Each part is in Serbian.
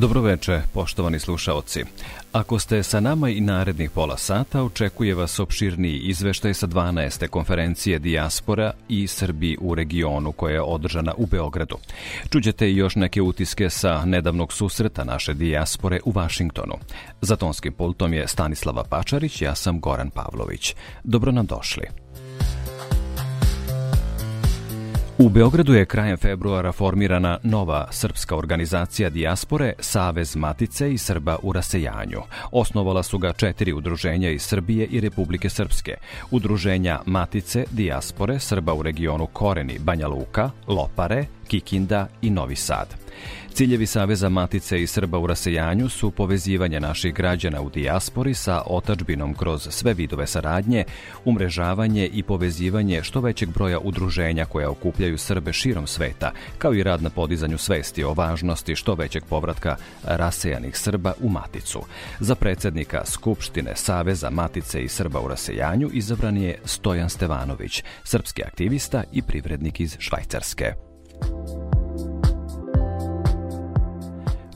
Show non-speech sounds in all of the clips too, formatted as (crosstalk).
Dobroveče, poštovani slušaoci. Ako ste sa nama i narednih pola sata, očekuje vas opširniji izveštaj sa 12. konferencije Dijaspora i Srbiji u regionu koja je održana u Beogradu. Čuđete i još neke utiske sa nedavnog susreta naše dijaspore u Vašingtonu. Za tonskim pultom je Stanislava Pačarić, ja sam Goran Pavlović. Dobro nam došli. U Beogradu je krajem februara formirana nova srpska organizacija dijaspore Savez Matice i Srba u rasejanju. Osnovala su ga četiri udruženja iz Srbije i Republike Srpske. Udruženja Matice, dijaspore, Srba u regionu Koreni, Banja Luka, Lopare, Kikinda i Novi Sad. Ciljevi Saveza Matice i Srba u rasejanju su povezivanje naših građana u dijaspori sa otačbinom kroz sve vidove saradnje, umrežavanje i povezivanje što većeg broja udruženja koja okupljaju Srbe širom sveta, kao i rad na podizanju svesti o važnosti što većeg povratka rasejanih Srba u Maticu. Za predsednika Skupštine Saveza Matice i Srba u rasejanju izabran je Stojan Stevanović, srpski aktivista i privrednik iz Švajcarske.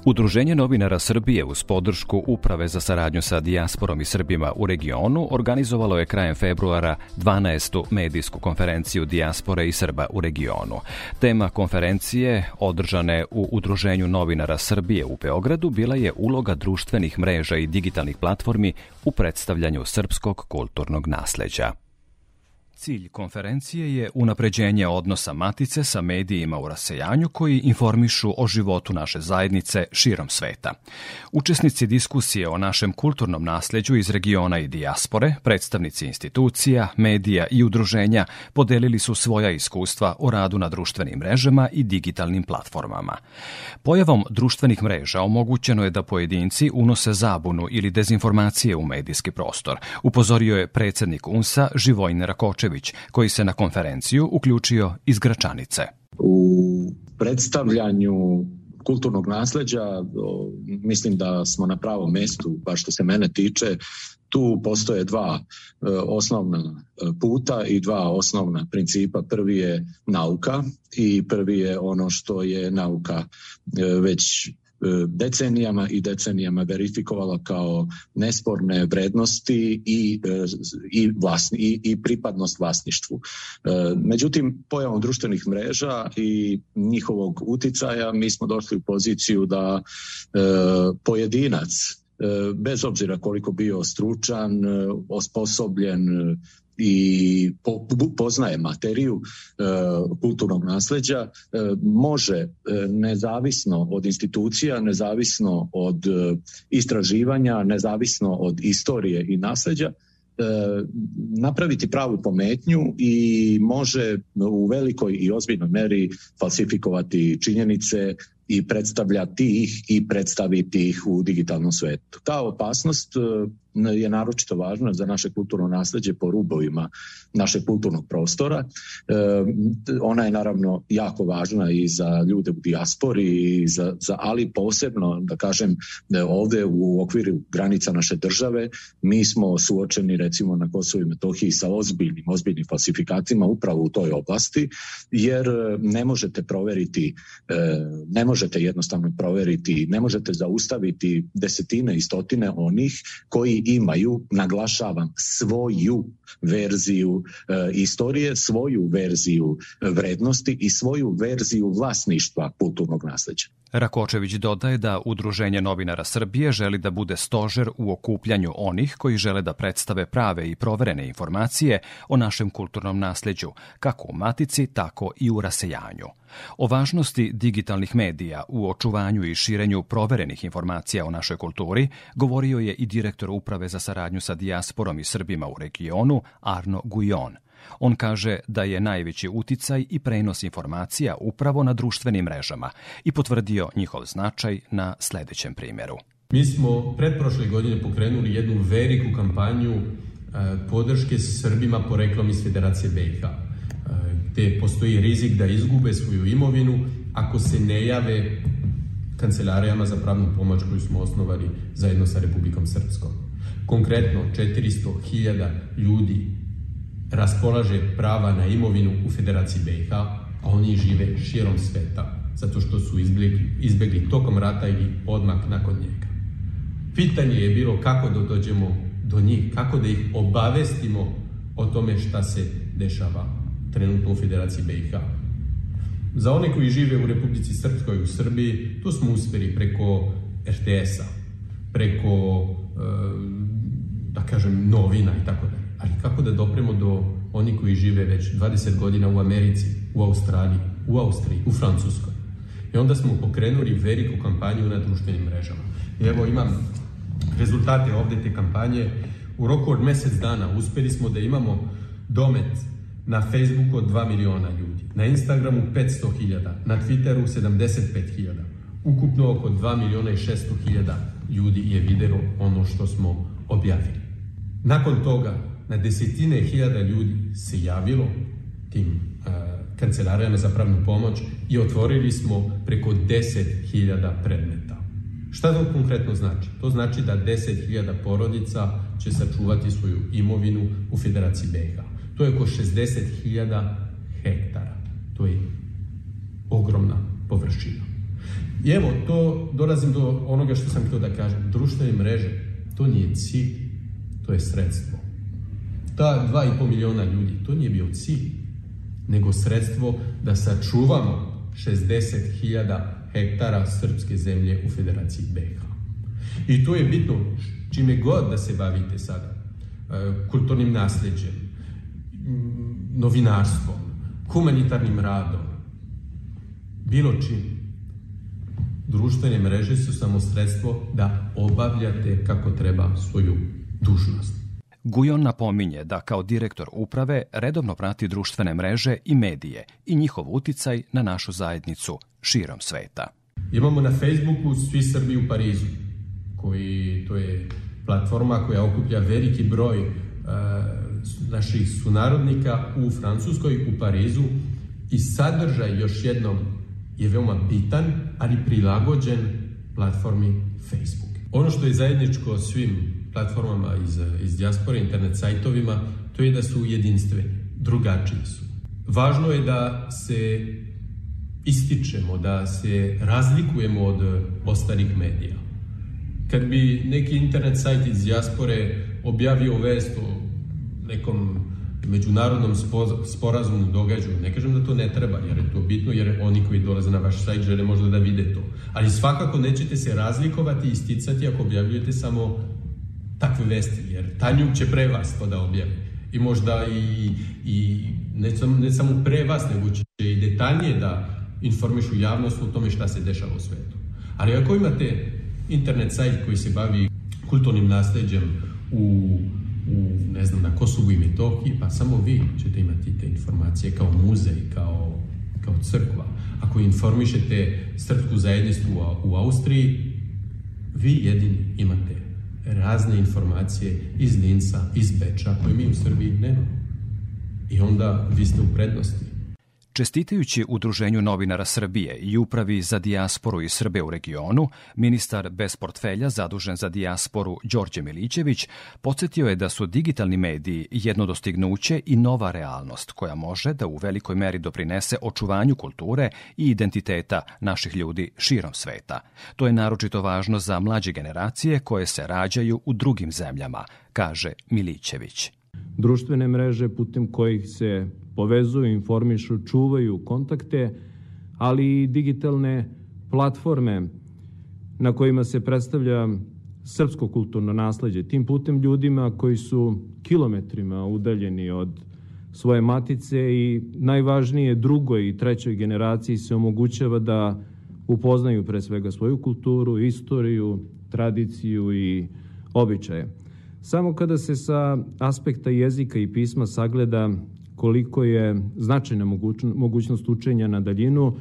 Udruženje novinara Srbije uz podršku Uprave za saradnju sa dijasporom i Srbima u regionu organizovalo je krajem februara 12. medijsku konferenciju dijaspore i Srba u regionu. Tema konferencije, održane u Udruženju novinara Srbije u Beogradu, bila je uloga društvenih mreža i digitalnih platformi u predstavljanju srpskog kulturnog nasleđa. Cilj konferencije je unapređenje odnosa Matice sa medijima u rasejanju koji informišu o životu naše zajednice širom sveta. Učesnici diskusije o našem kulturnom nasleđu iz regiona i dijaspore, predstavnici institucija, medija i udruženja podelili su svoja iskustva o radu na društvenim mrežama i digitalnim platformama. Pojavom društvenih mreža omogućeno je da pojedinci unose zabunu ili dezinformacije u medijski prostor, upozorio je predsednik UNSA Živojn Rakočević Marković, koji se na konferenciju uključio iz Gračanice. U predstavljanju kulturnog nasleđa, mislim da smo na pravom mestu, baš što se mene tiče, tu postoje dva e, osnovna e, puta i dva osnovna principa. Prvi je nauka i prvi je ono što je nauka e, već decenijama i decenijama verifikovala kao nesporne vrednosti i, e, i, vlasni, i, i pripadnost vlasništvu. E, međutim, pojavom društvenih mreža i njihovog uticaja mi smo došli u poziciju da pojedinac bez obzira koliko bio stručan, osposobljen, i po, poznaje materiju e, kulturnog nasleđa e, može e, nezavisno od institucija, nezavisno od istraživanja, nezavisno od istorije i nasleđa napraviti pravu pometnju i može u velikoj i ozbiljnoj meri falsifikovati činjenice i predstavljati ih i predstaviti ih u digitalnom svetu. Ta opasnost je naročito važna za naše kulturno nasledđe po rubovima našeg kulturnog prostora. E, ona je naravno jako važna i za ljude u dijaspori, i za, za, ali posebno, da kažem, da ovde u okviru granica naše države mi smo suočeni recimo na Kosovo i Metohiji sa ozbiljnim, ozbiljnim falsifikatima upravo u toj oblasti, jer ne možete proveriti, e, ne možete jednostavno proveriti, ne možete zaustaviti desetine i stotine onih koji imaju, naglašavam, svoju verziju e, istorije, svoju verziju vrednosti i svoju verziju vlasništva kulturnog nasleđa. Rakočević dodaje da Udruženje novinara Srbije želi da bude stožer u okupljanju onih koji žele da predstave prave i proverene informacije o našem kulturnom nasleđu, kako u matici, tako i u rasejanju. O važnosti digitalnih medija u očuvanju i širenju proverenih informacija o našoj kulturi govorio je i direktor Uprave za saradnju sa dijasporom i Srbima u regionu Arno Gujon. On kaže da je najveći uticaj i prenos informacija upravo na društvenim mrežama i potvrdio njihov značaj na sledećem primjeru. Mi smo predprošle godine pokrenuli jednu veliku kampanju e, podrške Srbima poreklom iz Federacije BiH, e, gde postoji rizik da izgube svoju imovinu ako se ne jave kancelarijama za pravnu pomoć koju smo osnovali zajedno sa Republikom Srpskom. Konkretno, 400.000 ljudi raspolaže prava na imovinu u Federaciji BiH, a oni žive širom sveta, zato što su izbjegli, izbjegli tokom rata ili odmak nakon njega. Pitanje je bilo kako da dođemo do njih, kako da ih obavestimo o tome šta se dešava trenutno u Federaciji BiH. Za one koji žive u Republici Srpskoj u Srbiji, tu smo uspeli preko RTS-a, preko, e, da kažem, novina i tako dalje ali kako da dopremo do oni koji žive već 20 godina u Americi, u Australiji, u Austriji, u Francuskoj. I onda smo pokrenuli veliku kampanju na društvenim mrežama. I evo imam rezultate ovde te kampanje. U roku od mesec dana uspeli smo da imamo domet na Facebooku od 2 miliona ljudi, na Instagramu 500.000, na Twitteru 75.000. Ukupno oko 2 miliona i 600 hiljada ljudi je videlo ono što smo objavili. Nakon toga na desetine hiljada ljudi se javilo tim kancelarijama za pravnu pomoć i otvorili smo preko 10.000 predmeta. Šta to konkretno znači? To znači da 10.000 porodica će sačuvati svoju imovinu u Federaciji BiH. To je oko 60.000 hektara. To je ogromna površina. I evo, to dolazim do onoga što sam htio da kažem. Društvene mreže, to nije cilj, to je sredstvo ta 2,5 miliona ljudi, to nije bio cilj, nego sredstvo da sačuvamo 60.000 hektara srpske zemlje u Federaciji BiH. I to je bitno, čime god da se bavite sada, e, kulturnim nasledđem, novinarstvom, humanitarnim radom, bilo čim. Društvene mreže su samo sredstvo da obavljate kako treba svoju dužnost. Gujon napominje da kao direktor uprave redovno prati društvene mreže i medije i njihov uticaj na našu zajednicu širom sveta. Imamo na Facebooku Svi Srbi u Parizu, koji to je platforma koja okuplja veliki broj uh, naših sunarodnika u Francuskoj, u Parizu i sadržaj još jednom je veoma bitan, ali prilagođen platformi Facebook. Ono što je zajedničko svim platformama iz, iz dijaspore, internet sajtovima, to je da su jedinstveni, drugačiji su. Važno je da se ističemo, da se razlikujemo od ostalih medija. Kad bi neki internet sajt iz dijaspore objavio vest o nekom međunarodnom sporazumu događu. Ne kažem da to ne treba, jer je to bitno, jer oni koji dolaze na vaš sajt žele možda da vide to. Ali svakako nećete se razlikovati i isticati ako objavljujete samo takve vesti, jer Tanjuk će pre vas to da objavi. I možda i, i ne, samo, ne samo pre vas, nego će i detaljnije da informišu javnost o tome šta se dešava u svetu. Ali ako imate internet sajt koji se bavi kulturnim nasledđem u, u ne znam, na Kosovu i Metohiji, pa samo vi ćete imati te informacije kao muzej, kao, kao crkva. Ako informišete srpsku zajednicu u, u Austriji, vi jedini imate razne informacije iz Linca, iz Beča, koje mi u Srbiji nemamo. I onda vi ste u prednosti. Čestitajući Udruženju novinara Srbije i upravi za dijasporu i Srbe u regionu, ministar bez portfelja zadužen za dijasporu Đorđe Milićević podsjetio je da su digitalni mediji jedno dostignuće i nova realnost koja može da u velikoj meri doprinese očuvanju kulture i identiteta naših ljudi širom sveta. To je naročito važno za mlađe generacije koje se rađaju u drugim zemljama, kaže Milićević. Društvene mreže putem kojih se povezuju, informišu, čuvaju kontakte, ali i digitalne platforme na kojima se predstavlja srpsko kulturno nasledđe. Tim putem ljudima koji su kilometrima udaljeni od svoje matice i najvažnije drugoj i trećoj generaciji se omogućava da upoznaju pre svega svoju kulturu, istoriju, tradiciju i običaje. Samo kada se sa aspekta jezika i pisma sagleda koliko je značajna mogućnost učenja na daljinu,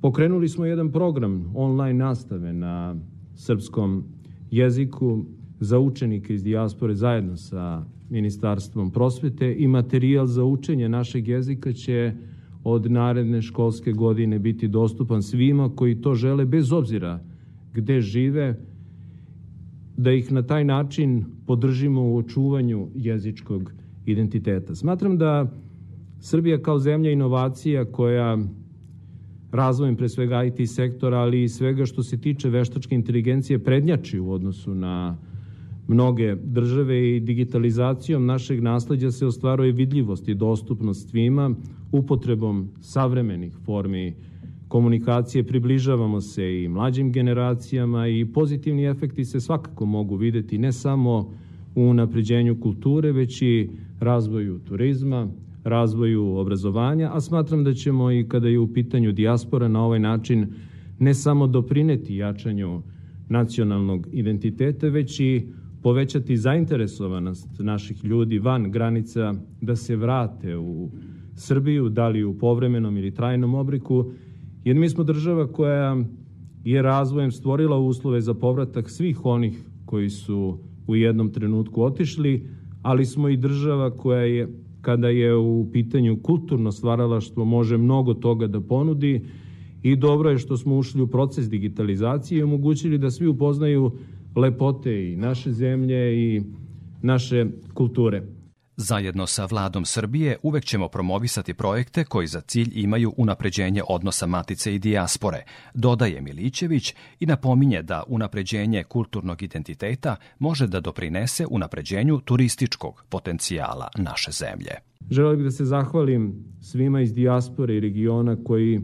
pokrenuli smo jedan program online nastave na srpskom jeziku za učenike iz dijaspore zajedno sa Ministarstvom prosvete i materijal za učenje našeg jezika će od naredne školske godine biti dostupan svima koji to žele bez obzira gde žive, da ih na taj način podržimo u očuvanju jezičkog identiteta. Smatram da Srbija kao zemlja inovacija koja razvojem pre svega IT sektora, ali i svega što se tiče veštačke inteligencije prednjači u odnosu na mnoge države i digitalizacijom našeg nasledđa se ostvaruje vidljivost i dostupnost svima upotrebom savremenih formi komunikacije približavamo se i mlađim generacijama i pozitivni efekti se svakako mogu videti ne samo u napređenju kulture, već i razvoju turizma, razvoju obrazovanja, a smatram da ćemo i kada je u pitanju dijaspora na ovaj način ne samo doprineti jačanju nacionalnog identiteta, već i povećati zainteresovanost naših ljudi van granica da se vrate u Srbiju, da li u povremenom ili trajnom obliku, jer mi smo država koja je razvojem stvorila uslove za povratak svih onih koji su u jednom trenutku otišli, ali smo i država koja je, kada je u pitanju kulturno stvaralaštvo, može mnogo toga da ponudi i dobro je što smo ušli u proces digitalizacije i omogućili da svi upoznaju lepote i naše zemlje i naše kulture. Zajedno sa vladom Srbije uvek ćemo promovisati projekte koji za cilj imaju unapređenje odnosa matice i dijaspore, dodaje Milićević i napominje da unapređenje kulturnog identiteta može da doprinese unapređenju turističkog potencijala naše zemlje. Želeo bih da se zahvalim svima iz dijaspore i regiona koji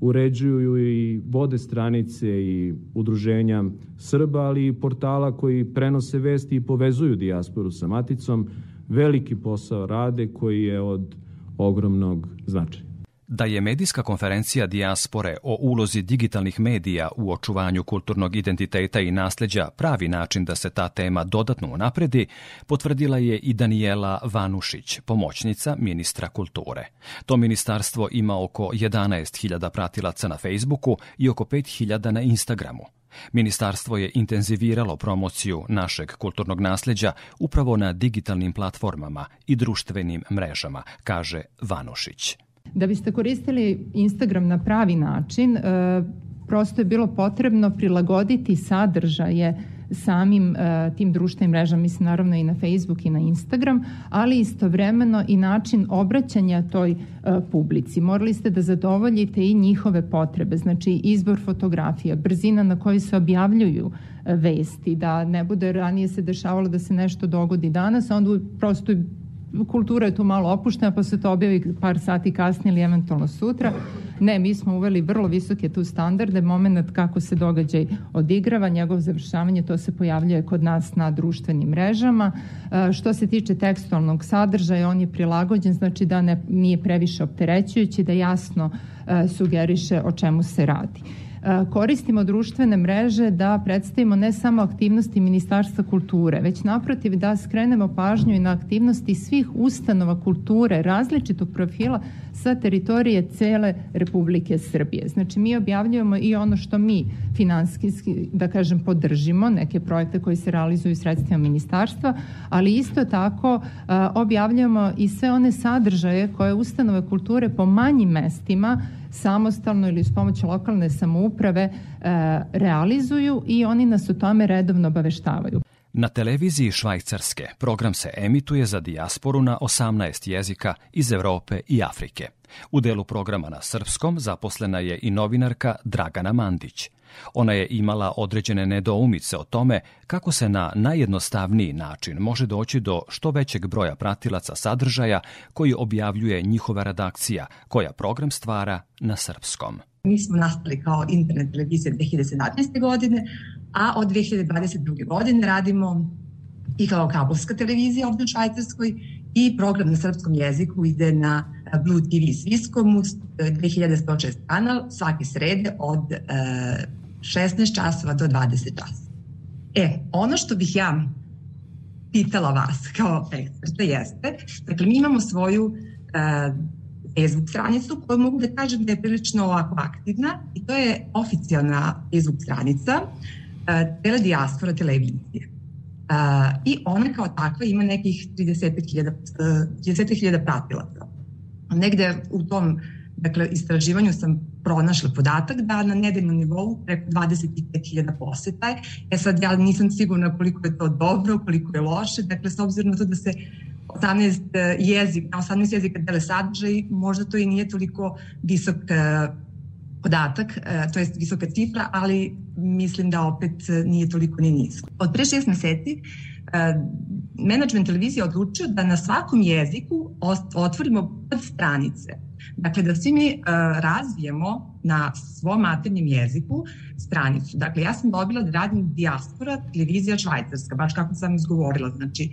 uređuju i vode stranice i udruženja Srba, ali i portala koji prenose vesti i povezuju dijasporu sa maticom, veliki posao rade koji je od ogromnog značaja. Da je medijska konferencija Dijaspore o ulozi digitalnih medija u očuvanju kulturnog identiteta i nasleđa pravi način da se ta tema dodatno unapredi, potvrdila je i Daniela Vanušić, pomoćnica ministra kulture. To ministarstvo ima oko 11.000 pratilaca na Facebooku i oko 5.000 na Instagramu. Ministarstvo je intenziviralo promociju našeg kulturnog nasleđa upravo na digitalnim platformama i društvenim mrežama, kaže Vanušić. Da biste koristili Instagram na pravi način, e, prosto je bilo potrebno prilagoditi sadržaje samim uh, tim društvenim mrežama, mislim naravno i na Facebook i na Instagram, ali istovremeno i način obraćanja toj uh, publici. Morali ste da zadovoljite i njihove potrebe, znači izbor fotografija, brzina na kojoj se objavljuju uh, vesti, da ne bude ranije se dešavalo da se nešto dogodi danas, a onda prosto kultura je tu malo opuštena pa se to objavi par sati kasnije ili eventualno sutra. Ne, mi smo uveli vrlo visoke tu standarde, moment kako se događaj odigrava, njegov završavanje, to se pojavljuje kod nas na društvenim mrežama. E, što se tiče tekstualnog sadržaja, on je prilagođen, znači da ne, nije previše opterećujući, da jasno e, sugeriše o čemu se radi. E, koristimo društvene mreže da predstavimo ne samo aktivnosti Ministarstva kulture, već naprotiv da skrenemo pažnju i na aktivnosti svih ustanova kulture različitog profila sa teritorije cele Republike Srbije. Znači mi objavljujemo i ono što mi finanskijski, da kažem, podržimo, neke projekte koji se realizuju sredstvima ministarstva, ali isto tako e, objavljujemo i sve one sadržaje koje ustanove kulture po manjim mestima samostalno ili s pomoću lokalne samouprave e, realizuju i oni nas o tome redovno obaveštavaju. Na televiziji Švajcarske program se emituje za dijasporu na 18 jezika iz Evrope i Afrike. U delu programa na srpskom zaposlena je i novinarka Dragana Mandić. Ona je imala određene nedoumice o tome kako se na najjednostavniji način može doći do što većeg broja pratilaca sadržaja koji objavljuje njihova redakcija, koja program stvara na srpskom. Mi smo nastali kao internet televizija 2017. godine, a od 2022. godine radimo i kao kabelska televizija ovdje u Švajcarskoj i program na srpskom jeziku ide na Blue TV Sviskomu 2106 kanal svake srede od 16 časova do 20 časova. E, ono što bih ja pitala vas kao eksperta jeste, dakle mi imamo svoju uh, Facebook stranicu koju mogu da kažem da je prilično ovako aktivna i to je oficijalna Facebook stranica uh, Telediaspora televizije. Uh, I ona kao takva ima nekih 30.000 30 pratilaca. Negde u tom dakle, istraživanju sam pronašla podatak da na nedeljnom nivou preko 25.000 poseta. E sad ja nisam sigurna koliko je to dobro, koliko je loše, dakle s obzirom na to da se 18 e, jezik, na 18 jezika dele sadržaj, možda to i nije toliko visok e, podatak, e, to jest visoka cifra, ali mislim da opet nije toliko ni nisko. Od pre šest meseci management televizije odlučio da na svakom jeziku otvorimo pod stranice Dakle, da svi mi uh, razvijemo na svom maternjem jeziku stranicu. Dakle, ja sam dobila da radim dijaspora televizija švajcarska, baš kako sam izgovorila, znači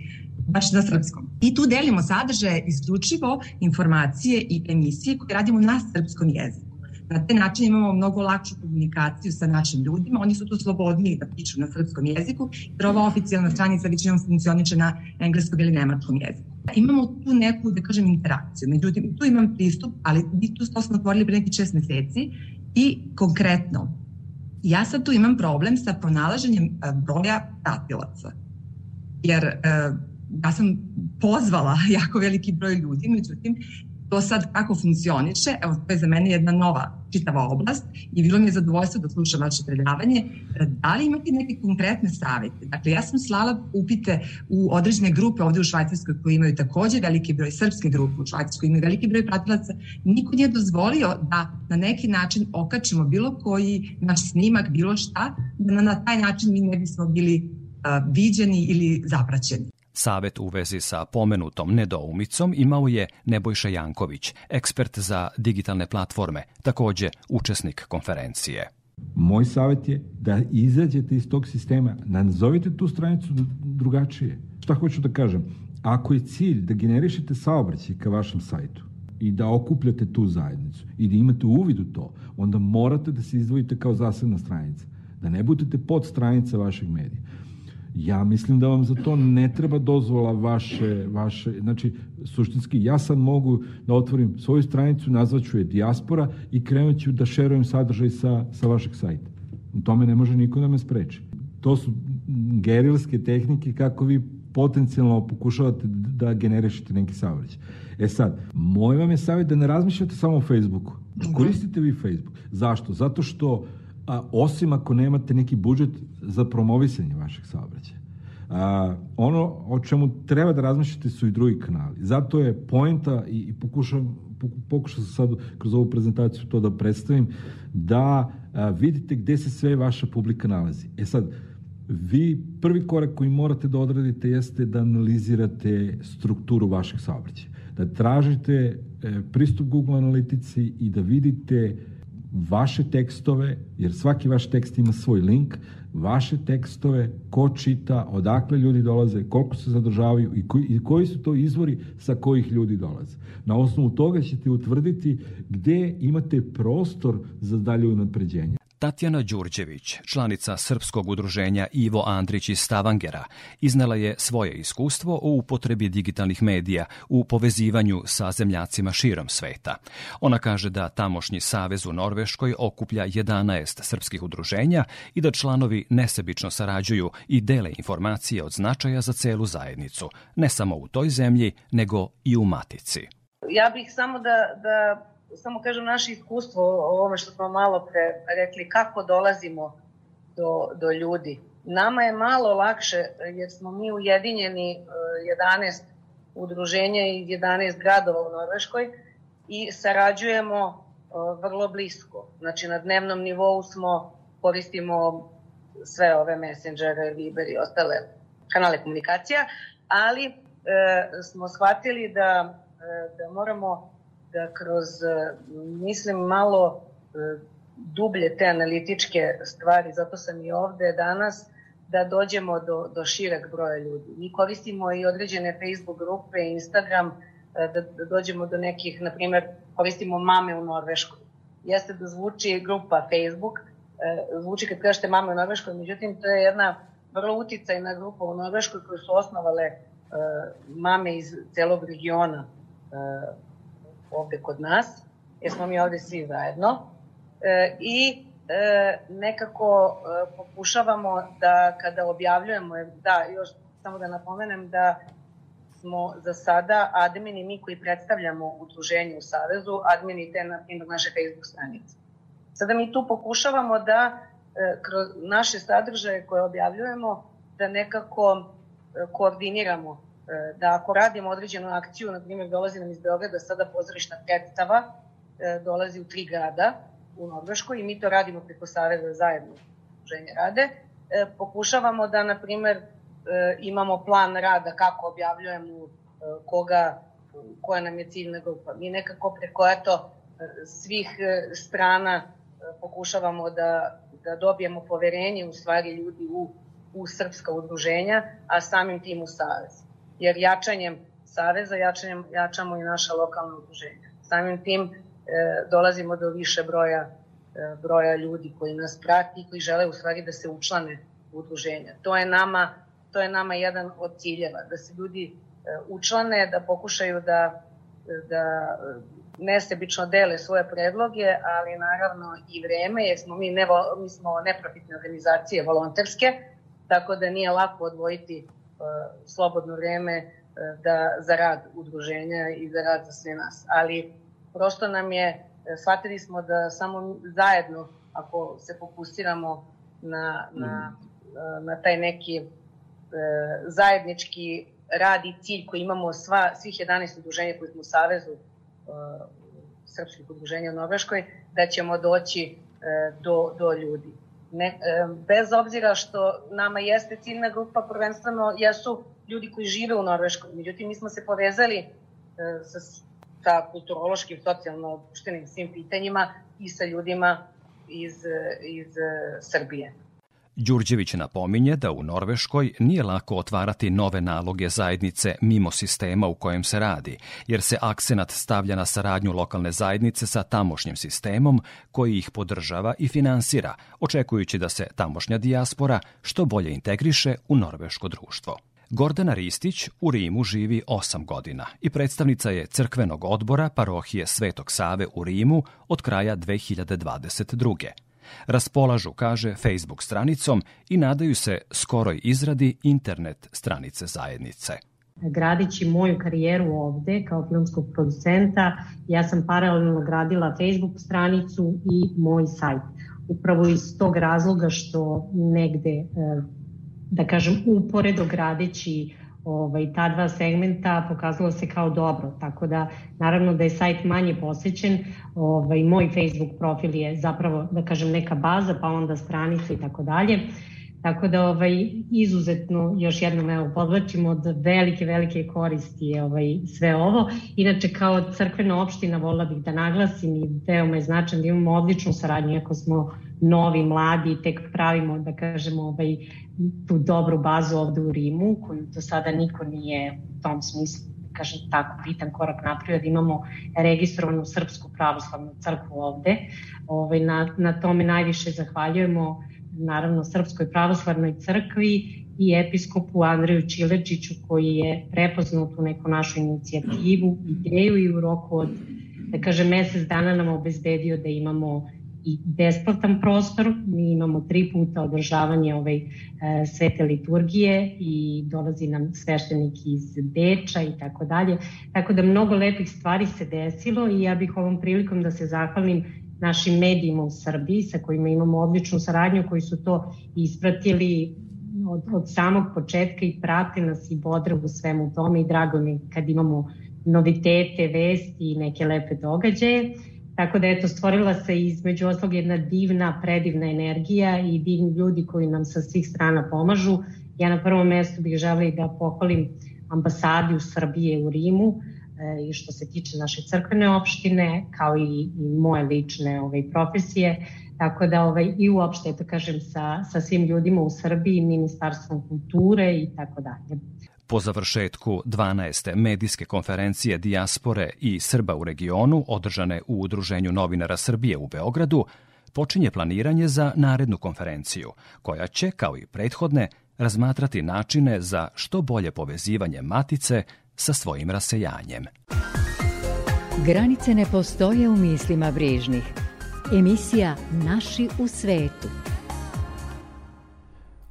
baš na srpskom. I tu delimo sadržaje isključivo informacije i emisije koje radimo na srpskom jeziku. Na taj način imamo mnogo lakšu komunikaciju sa našim ljudima, oni su tu slobodniji da pišu na srpskom jeziku, jer ova oficijalna stranica većinom funkcioniče na engleskom ili nemačkom jeziku. Imamo tu neku, da kažem, interakciju. Međutim, tu imam pristup, ali mi tu to smo otvorili pre nekih šest meseci i konkretno, ja sad tu imam problem sa pronalaženjem e, broja pratilaca. Jer e, ja sam pozvala (laughs) jako veliki broj ljudi, međutim, to sad kako funkcioniše, evo to je za mene jedna nova čitava oblast i bilo mi je zadovoljstvo da slušam vaše predavanje. Da li imate neke konkretne savete? Dakle, ja sam slala upite u određene grupe ovde u Švajcarskoj koji imaju takođe veliki broj, srpske grupe u Švajcarskoj imaju veliki broj pratilaca. Niko nije dozvolio da na neki način okačimo bilo koji naš snimak, bilo šta, da na taj način mi ne bismo bili uh, viđeni ili zapraćeni. Savet u vezi sa pomenutom nedoumicom imao je Nebojša Janković, ekspert za digitalne platforme, takođe učesnik konferencije. Moj savjet je da izađete iz tog sistema, nazovite tu stranicu drugačije. Šta hoću da kažem? Ako je cilj da generišete saobraćaj ka vašem sajtu i da okupljate tu zajednicu i da imate uvid u to, onda morate da se izdvojite kao zasebna stranica. Da ne budete pod stranica vašeg medija. Ja mislim da vam za to ne treba dozvola vaše, vaše, znači suštinski ja sad mogu da otvorim svoju stranicu, nazvaću je Diaspora i krenut ću da šerujem sadržaj sa, sa vašeg sajta. U tome ne može niko da me spreči. To su gerilske tehnike kako vi potencijalno pokušavate da generišete neki saobraćaj. E sad, moj vam je savjet da ne razmišljate samo o Facebooku. Koristite vi Facebook. Zašto? Zato što a, osim ako nemate neki budžet za promovisanje vašeg saobraćaja. A, ono o čemu treba da razmišljate su i drugi kanali. Zato je poenta i, i pokušam, pokušam sam sad kroz ovu prezentaciju to da predstavim, da a, vidite gde se sve vaša publika nalazi. E sad, vi prvi korak koji morate da odradite jeste da analizirate strukturu vašeg saobraćaja. Da tražite e, pristup Google analitici i da vidite vaše tekstove, jer svaki vaš tekst ima svoj link, vaše tekstove, ko čita, odakle ljudi dolaze, koliko se zadržavaju i koji, i koji su to izvori sa kojih ljudi dolaze. Na osnovu toga ćete utvrditi gde imate prostor za dalje unapređenje. Tatjana Đurđević, članica Srpskog udruženja Ivo Andrić iz Stavangera, iznela je svoje iskustvo o upotrebi digitalnih medija u povezivanju sa zemljacima širom sveta. Ona kaže da tamošnji savez u Norveškoj okuplja 11 srpskih udruženja i da članovi nesebično sarađuju i dele informacije od značaja za celu zajednicu, ne samo u toj zemlji, nego i u Matici. Ja bih samo da, da samo kažem naše iskustvo o ovome što smo malo pre rekli, kako dolazimo do, do ljudi. Nama je malo lakše jer smo mi ujedinjeni 11 udruženja iz 11 gradova u Norveškoj i sarađujemo vrlo blisko. Znači na dnevnom nivou smo koristimo sve ove messengere, Viber i ostale kanale komunikacija, ali e, smo shvatili da, e, da moramo da kroz, e, mislim, malo e, dublje te analitičke stvari, zato sam i ovde danas, da dođemo do, do šireg broja ljudi. Mi koristimo i određene Facebook grupe, Instagram, e, da, da dođemo do nekih, na primer, koristimo mame u Norveškoj. Jeste da zvuči grupa Facebook, zvuči kad kažete mame u Norveškoj, međutim, to je jedna vrlo uticajna grupa u Norveškoj koju su osnovale mame iz celog regiona ovde kod nas, jer smo mi ovde svi zajedno. I e, nekako e, pokušavamo da kada objavljujemo, da, još samo da napomenem da smo za sada admini mi koji predstavljamo udruženje u Savezu, admini te na primjer naše Facebook stranice. Sada mi tu pokušavamo da e, kroz naše sadržaje koje objavljujemo da nekako e, koordiniramo e, da ako radimo određenu akciju, na primjer dolazi nam iz Beograda sada pozorišna predstava, e, dolazi u tri grada, u Norveškoj i mi to radimo preko Saveza zajedno ženje rade. E, pokušavamo da, na primer, e, imamo plan rada kako objavljujemo e, koga, koja nam je ciljna grupa. Mi nekako preko eto, svih e, strana e, pokušavamo da, da dobijemo poverenje u stvari ljudi u, u srpska udruženja, a samim tim u Savez. Jer jačanjem Saveza jačanjem, jačamo i naša lokalna udruženja. Samim tim E, dolazimo do više broja e, broja ljudi koji nas prati i koji žele u stvari da se učlane u udruženja. To je nama to je nama jedan od ciljeva da se ljudi e, učlane, da pokušaju da da nesebično dele svoje predloge, ali naravno i vreme, jer smo mi, ne, mi smo neprofitne organizacije, volonterske, tako da nije lako odvojiti slobodno vreme da, za rad udruženja i za rad za sve nas. Ali prosto nam je, e, shvatili smo da samo zajedno, ako se fokusiramo na, na, mm. na taj neki e, zajednički rad i cilj koji imamo sva, svih 11 udruženja koji smo u Savezu e, srpskih udruženja u Norveškoj, da ćemo doći do, do ljudi. Ne, e, bez obzira što nama jeste ciljna grupa, prvenstveno jesu ljudi koji žive u Norveškoj. Međutim, mi smo se povezali e, sa sa kulturološkim, socijalno opuštenim svim pitanjima i sa ljudima iz, iz Srbije. Đurđević napominje da u Norveškoj nije lako otvarati nove naloge zajednice mimo sistema u kojem se radi, jer se akcenat stavlja na saradnju lokalne zajednice sa tamošnjim sistemom koji ih podržava i finansira, očekujući da se tamošnja dijaspora što bolje integriše u norveško društvo. Gordana Ristić u Rimu živi 8 godina i predstavnica je crkvenog odbora parohije Svetog Save u Rimu od kraja 2022. Raspolažu, kaže, Facebook stranicom i nadaju se skoroj izradi internet stranice zajednice. Gradići moju karijeru ovde kao filmskog producenta, ja sam paralelno gradila Facebook stranicu i moj sajt. Upravo iz tog razloga što negde e, da kažem, uporedo gradeći ovaj, ta dva segmenta pokazalo se kao dobro, tako da naravno da je sajt manje posećen, ovaj, moj Facebook profil je zapravo, da kažem, neka baza, pa onda stranica i tako dalje. Tako da ovaj, izuzetno, još jednom evo, podlačimo od velike, velike koristi je ovaj, sve ovo. Inače, kao crkvena opština volila bih da naglasim i veoma je značan da imamo odličnu saradnju, ako smo novi, mladi, tek pravimo, da kažemo, ovaj, tu dobru bazu ovde u Rimu, koju do sada niko nije u tom smislu da kažem tako bitan korak napravio, da imamo registrovanu Srpsku pravoslavnu crkvu ovde. Ovaj, na, na tome najviše zahvaljujemo naravno Srpskoj pravoslavnoj crkvi i episkopu Andreju Čilečiću koji je prepoznao tu neku našu inicijativu, ideju i u roku od, da kažem, mesec dana nam obezbedio da imamo i besplatan prostor. Mi imamo tri puta održavanje ove e, svete liturgije i dolazi nam sveštenik iz Beča i tako dalje. Tako da mnogo lepih stvari se desilo i ja bih ovom prilikom da se zahvalim našim medijima u Srbiji sa kojima imamo odličnu saradnju koji su to ispratili od, od samog početka i prate nas i bodre u svemu tome i drago mi kad imamo novitete, vesti i neke lepe događaje. Tako da eto, stvorila se između oslog jedna divna, predivna energija i divni ljudi koji nam sa svih strana pomažu. Ja na prvom mestu bih želeli da pohvalim ambasadiju Srbije u Rimu e, i što se tiče naše crkvene opštine, kao i, i moje lične ovaj, profesije. Tako da ovaj, i uopšte, to kažem, sa, sa svim ljudima u Srbiji, Ministarstvom kulture i tako dalje. Po završetku 12. medijske konferencije Dijaspore i Srba u regionu, održane u Udruženju novinara Srbije u Beogradu, počinje planiranje za narednu konferenciju, koja će, kao i prethodne, razmatrati načine za što bolje povezivanje matice sa svojim rasejanjem. Granice ne postoje u mislima brižnih. Emisija Naši u svetu –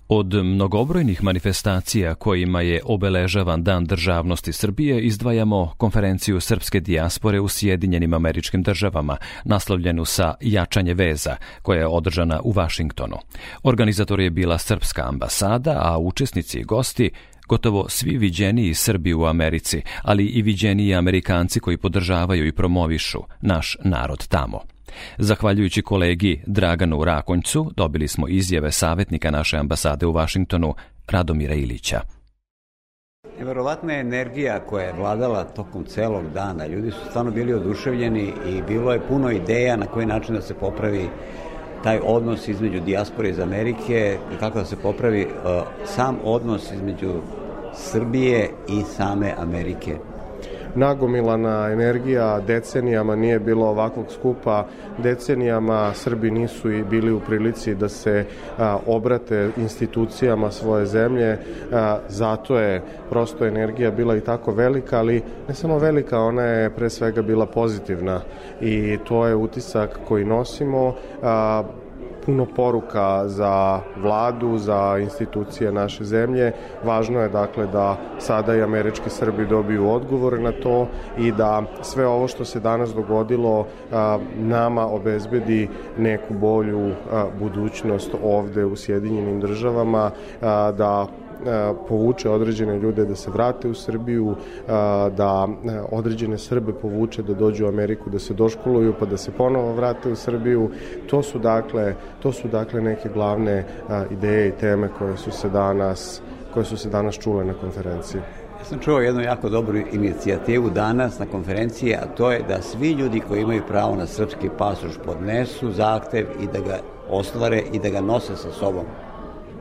Od mnogobrojnih manifestacija kojima je obeležavan Dan državnosti Srbije izdvajamo konferenciju srpske dijaspore u Sjedinjenim američkim državama, naslovljenu sa Jačanje veza, koja je održana u Vašingtonu. Organizator je bila Srpska ambasada, a učesnici i gosti gotovo svi viđeniji Srbi u Americi, ali i viđeniji Amerikanci koji podržavaju i promovišu naš narod tamo. Zahvaljujući kolegi Draganu Rakonjcu dobili smo izjave savjetnika naše ambasade u Vašingtonu Radomira Ilića. Neverovatna je energija koja je vladala tokom celog dana. Ljudi su stvarno bili oduševljeni i bilo je puno ideja na koji način da se popravi taj odnos između dijaspore iz Amerike i kako da se popravi uh, sam odnos između Srbije i same Amerike nagomilana energija decenijama nije bilo ovakvog skupa. Decenijama Srbi nisu i bili u prilici da se a, obrate institucijama svoje zemlje. A, zato je prosto energija bila i tako velika ali ne samo velika ona je pre svega bila pozitivna. I to je utisak koji nosimo. A, puno poruka za vladu, za institucije naše zemlje. Važno je dakle da sada i američki Srbi dobiju odgovore na to i da sve ovo što se danas dogodilo nama obezbedi neku bolju budućnost ovde u Sjedinjenim državama, da povuče određene ljude da se vrate u Srbiju, da određene Srbe povuče da dođu u Ameriku, da se doškoluju pa da se ponovo vrate u Srbiju. To su dakle, to su dakle neke glavne ideje i teme koje su se danas koje su se danas čule na konferenciji. Ja sam čuo jednu jako dobru inicijativu danas na konferenciji, a to je da svi ljudi koji imaju pravo na srpski pasoš podnesu zahtev i da ga ostvare i da ga nose sa sobom.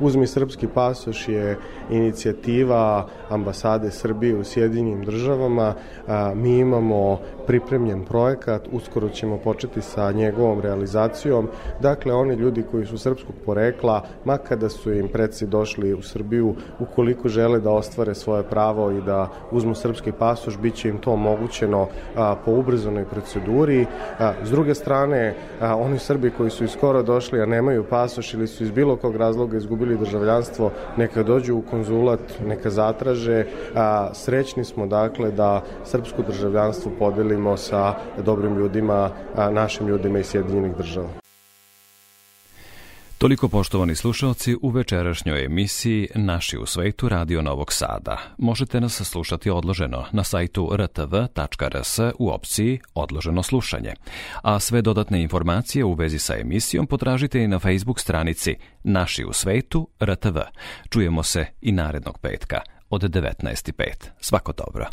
Uzmi srpski pasoš je inicijativa ambasade Srbije u Sjedinjim državama. Mi imamo pripremljen projekat, uskoro ćemo početi sa njegovom realizacijom. Dakle, oni ljudi koji su srpskog porekla, makada su im predsi došli u Srbiju, ukoliko žele da ostvare svoje pravo i da uzmu srpski pasoš, bit će im to omogućeno po ubrzanoj proceduri. S druge strane, oni Srbi koji su iskoro došli, a nemaju pasoš ili su iz bilo kog razloga izgubili državljanstvo, neka dođu u konzulat, neka zatraže. Srećni smo dakle da srpsko državljanstvo podeli delimo sa dobrim ljudima, našim ljudima iz Sjedinjenih država. Toliko poštovani slušalci u večerašnjoj emisiji Naši u svetu Radio Novog Sada. Možete nas slušati odloženo na sajtu rtv.rs u opciji Odloženo slušanje. A sve dodatne informacije u vezi sa emisijom potražite i na Facebook stranici Naši u svetu RTV. Čujemo se i narednog petka od 19.05. Svako dobro.